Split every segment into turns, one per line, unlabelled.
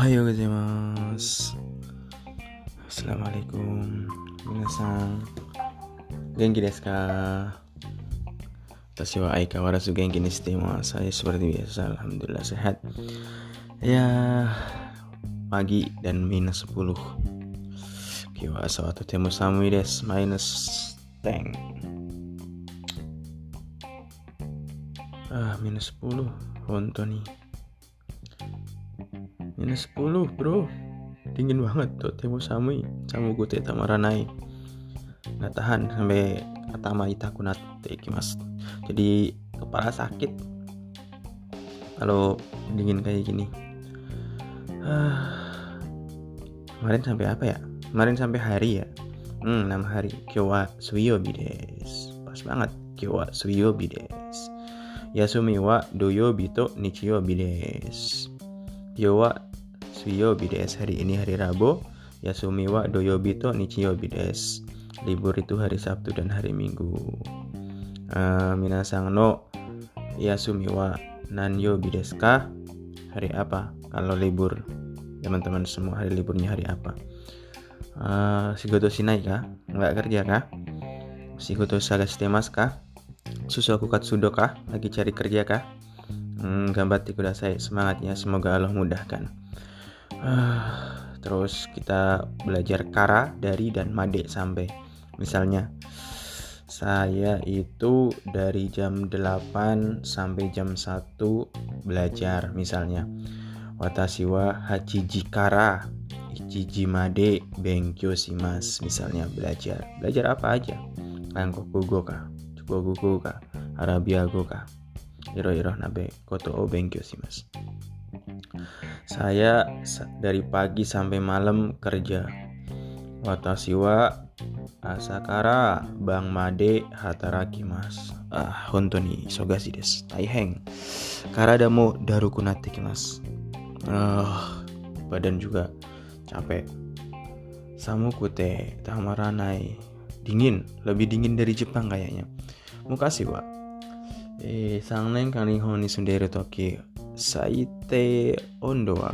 Ohayo gozaimasu. Assalamualaikum. Minasan. Genki desu ka? Watashi wa aika warasu genki ni Saya seperti biasa Alhamdulillah sehat. Ya Pagi dan minus 10 Kiwa asawatu temu samui desu Minus 10 Ah minus 10 Honto nih minus 10 bro. Dingin banget tuh temu samui samu gue tamaranai. Nggak tahan sampai atama itakunat mas jadi kepala sakit. Kalau dingin kayak gini. Uh, kemarin sampai apa ya? Kemarin sampai hari ya? Hmm 6 hari. Kyowa suyo bides. Pas banget. Kyowa suyo bides. Yasumi wa doyobi to desu Kyowa Suyobi des hari ini hari Rabu. Yasumiwa Doyobito Nichiyobi des libur itu hari Sabtu dan hari Minggu. Uh, Minasang no Yasumiwa Nanyobi des ka hari apa? Kalau libur teman-teman semua hari liburnya hari apa? Uh, Sigoto Sinai kah? Nggak kerja kah? Sigoto Sagashitemas kah? Susu Katsudo kah? Lagi cari kerja kah? Hmm, gambar saya semangatnya semoga Allah mudahkan Uh, terus kita belajar kara dari dan made sampai. Misalnya saya itu dari jam 8 sampai jam 1 belajar misalnya. Watashi wa hachiji kara ichiji made benkyo shimasu misalnya belajar. Belajar apa aja? Hankoku ka Chukoku go ka Arabia ka Iro iro nabe koto o benkyo shimasu saya dari pagi sampai malam kerja. Watashi wa asakara Bang Made hataraki mas. Ah, hontoni sogasi desu. Taiheng. Karada mo daruku natte mas. Ah, badan juga capek. Samu kute tamaranai. Dingin, lebih dingin dari Jepang kayaknya. Mukasih, Pak. Eh, sang neng kang ni sundere toki Saite Ondo wa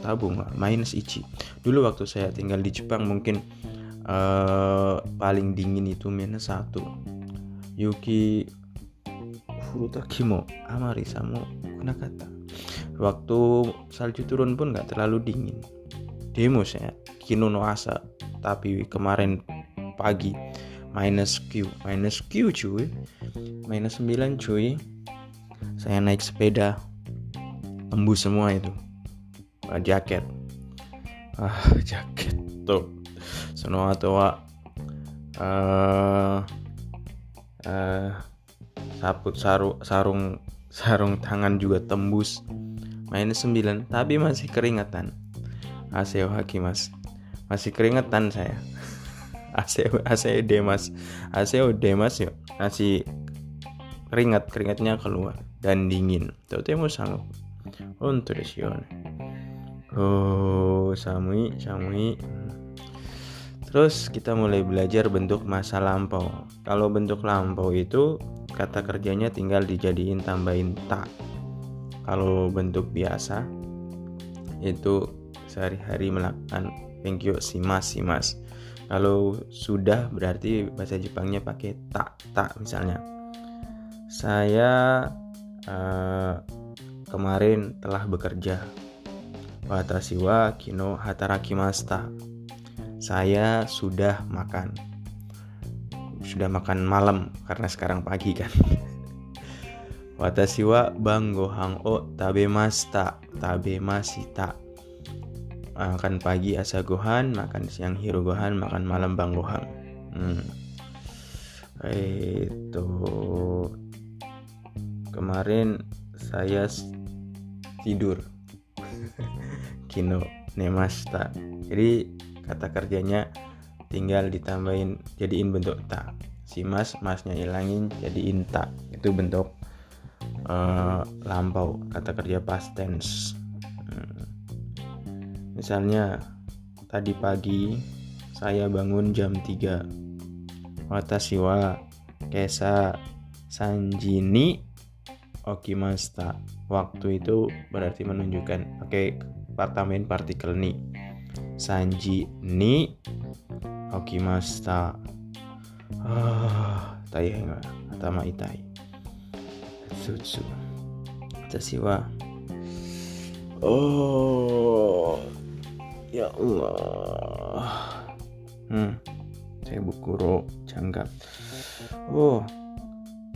tabung minus ichi. Dulu waktu saya tinggal di Jepang mungkin uh, paling dingin itu minus satu. Yuki Furutaki mo amari samo kunakata. Waktu salju turun pun nggak terlalu dingin. Demo saya kino no asa tapi kemarin pagi minus Q minus Q cuy minus 9 cuy saya naik sepeda tembus semua itu. Uh, jaket. Ah jaket tuh. Semua tua. Uh, uh, saput saru, sarung sarung tangan juga tembus. Minus 9 tapi masih keringatan Aseo Haki mas. Masih keringetan saya. Aseo Aseo Demas Aseo Demas yuk. Masih keringat keringatnya keluar dan dingin. Tuh temu sangat untuk desu Oh, samui, samui. Terus kita mulai belajar bentuk masa lampau. Kalau bentuk lampau itu kata kerjanya tinggal dijadiin tambahin tak. Kalau bentuk biasa itu sehari-hari melakukan thank you simas simas. Kalau sudah berarti bahasa Jepangnya pakai tak tak misalnya. Saya uh, kemarin telah bekerja. Watashi wa kino hatarakimasta. Saya sudah makan. Sudah makan malam karena sekarang pagi kan. Watashi wa bang gohang o tabemasta tabemashita. Makan pagi asa gohan, makan siang hiru gohan, makan malam bang gohan. Hmm. Itu kemarin saya tidur. Kino nemasta. Jadi kata kerjanya tinggal ditambahin jadiin bentuk ta si mas masnya ilangin jadiin ta itu bentuk uh, lampau kata kerja past tense. Hmm. misalnya tadi pagi saya bangun jam 3 watashi wa kesa sanjini okimasta waktu itu berarti menunjukkan pakai tambahin partikel ni. Sanji ni okimasta ah tai nga atama itai. Sutsu Watashi wa Oh Ya Allah. Hmm Saya bukuro canggap Oh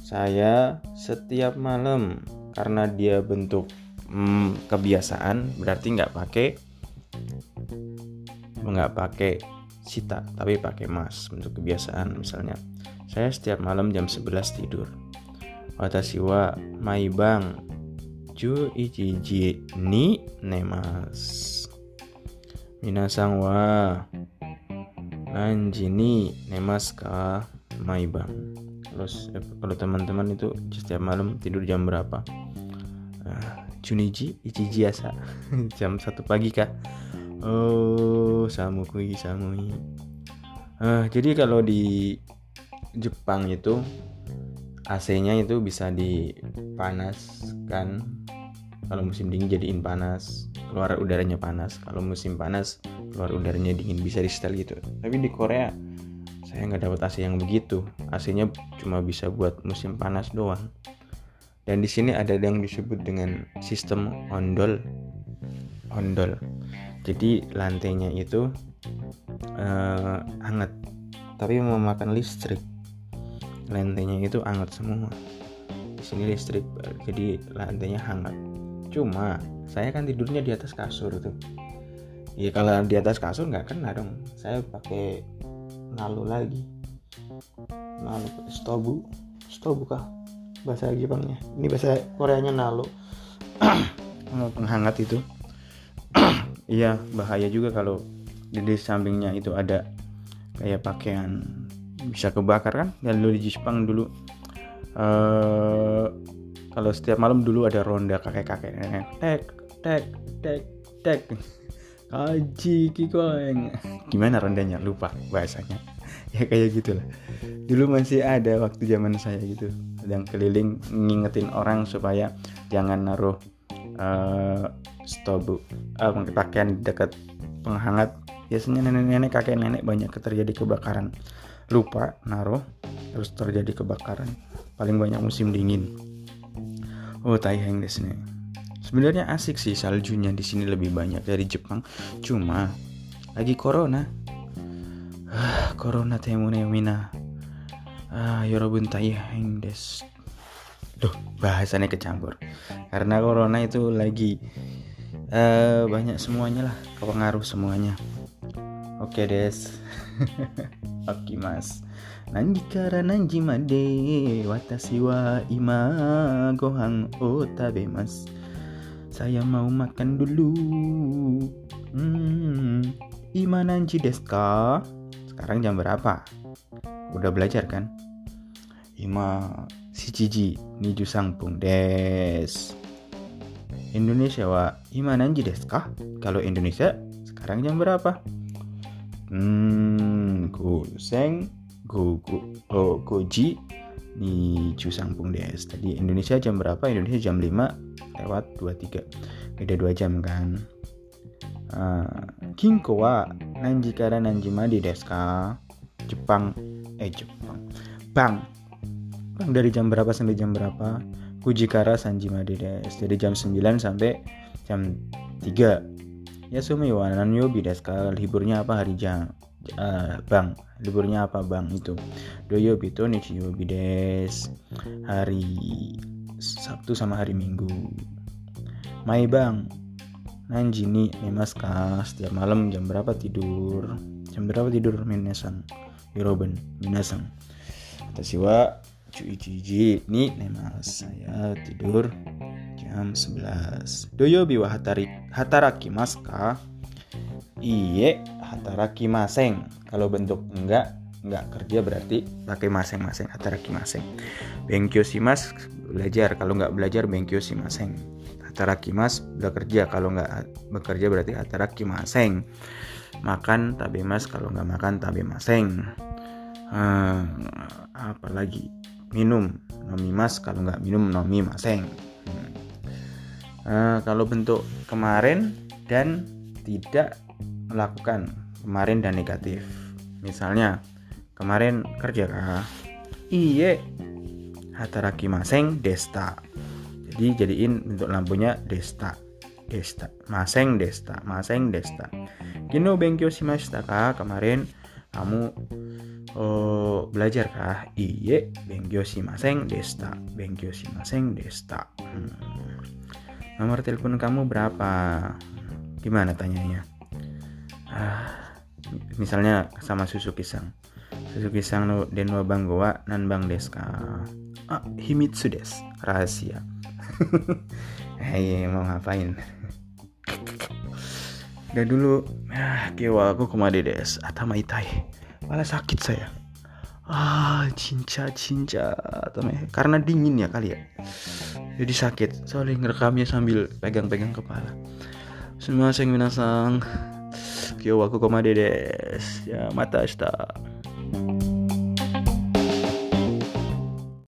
Saya setiap malam Karena dia bentuk hmm, kebiasaan Berarti nggak pakai nggak pakai sita tapi pakai mas untuk kebiasaan misalnya. Saya setiap malam jam 11 tidur. Watashi wa maibang ju ichiji ni nemas Minasang wa. Nanji ni nemas ka maibang terus eh, kalau teman-teman itu setiap malam tidur jam berapa uh, Juniji ichiji asa jam satu pagi kah oh samukui samui. Uh, jadi kalau di Jepang itu AC-nya itu bisa dipanaskan. Kalau musim dingin jadiin panas keluar udaranya panas. Kalau musim panas keluar udaranya dingin bisa di setel gitu. Tapi di Korea saya nggak dapat AC yang begitu. AC-nya cuma bisa buat musim panas doang dan di sini ada yang disebut dengan sistem ondol ondol. Jadi lantainya itu uh, hangat tapi memakan listrik. Lantainya itu hangat semua. Di sini listrik jadi lantainya hangat. Cuma saya kan tidurnya di atas kasur tuh ya kalau di atas kasur nggak kena dong. Saya pakai nalu lagi. Nalu stobu stobu kah bahasa Jepangnya. Ini bahasa Koreanya nalu penghangat itu. Iya bahaya juga kalau di sampingnya itu ada kayak pakaian bisa kebakar kan? Dan dulu di Jepang dulu uh, kalau setiap malam dulu ada ronda kakek-kakek. Tek tek tek tek. Kaji kikoeng. Gimana rondanya? Lupa bahasanya ya kayak gitulah. Dulu masih ada waktu zaman saya gitu sedang keliling ngingetin orang supaya jangan naruh uh, stobu uh, pakaian dekat penghangat. Biasanya nenek-nenek kakek nenek banyak terjadi kebakaran. Lupa naruh terus terjadi kebakaran. Paling banyak musim dingin. Oh taiheng nih sebenarnya asik sih saljunya di sini lebih banyak dari Jepang. Cuma lagi corona ah, corona temune mina. Ah yorobun taiheng des. Duh, bahasannya kecampur. Karena corona itu lagi uh, banyak semuanya lah kepengaruh semuanya. Oke okay, des. Oke mas. Nanji kara nanji made watashi wa ima gohan o mas. Saya mau makan dulu. Hmm, ima nanji desu sekarang jam berapa udah belajar kan ima shichiji niju sangpung des Indonesia wa ima nanji desu ka kalau Indonesia sekarang jam berapa Hmm, Goseng, Gogo, oh, Goji di Jusampung DS. Tadi Indonesia jam berapa? Indonesia jam 5 lewat 23. Beda 2 jam kan. Uh, Kinko wa nanji kara nanji madi desu ka? Jepang eh Jepang. Bang. Bang dari jam berapa sampai jam berapa? Kujikara Sanji Madi des. Dari jam 9 sampai jam 3 Ya sumi wa nanyobi desu Liburnya apa hari jam? Uh, bang, liburnya apa bang itu? Doyobi to nichiyobi des. Hari Sabtu sama hari Minggu. Mai bang, Nanji ni memaska setiap malam jam berapa tidur? Jam berapa tidur minasan? Yoroben minasan. Tasiwa cuci ni nemas saya tidur jam 11 Doyobi wa hatari, hataraki maska Iye hataraki maseng. Kalau bentuk enggak enggak kerja berarti pakai maseng-maseng hataraki maseng. Benkyo mas belajar. Kalau enggak belajar benkyo maseng Hataraki mas bekerja kalau enggak bekerja berarti hataraki maseng Makan tabe mas kalau enggak makan tabe maseng. Hmm, Apalagi minum nomi mas kalau enggak minum nomi maseng. Uh, kalau bentuk kemarin dan tidak melakukan kemarin dan negatif. Misalnya kemarin kerja kah? Iye hataraki maseng desta jadi jadiin bentuk lampunya desta. Desta. Maseng desta. Maseng desta. Kino benkyo shimashita ka kemarin kamu oh, belajar kah iye benkyo shimaseng desta. Benkyo shimaseng desta. Hmm. nomor telepon kamu berapa? Gimana tanyanya? Ah, misalnya sama susu pisang susu pisang no denwa banggowa nan bang deska. Ah, himitsu des rahasia Hei mau ngapain? Udah dulu. Ah, Kewa aku kemade des Atama itai Malah sakit saya. Ah cinca cinca Karena dingin ya kali ya. Jadi sakit. Soalnya ngerekamnya sambil pegang-pegang kepala. Semua saya minasang. Kewa aku kemade des Ya mata shita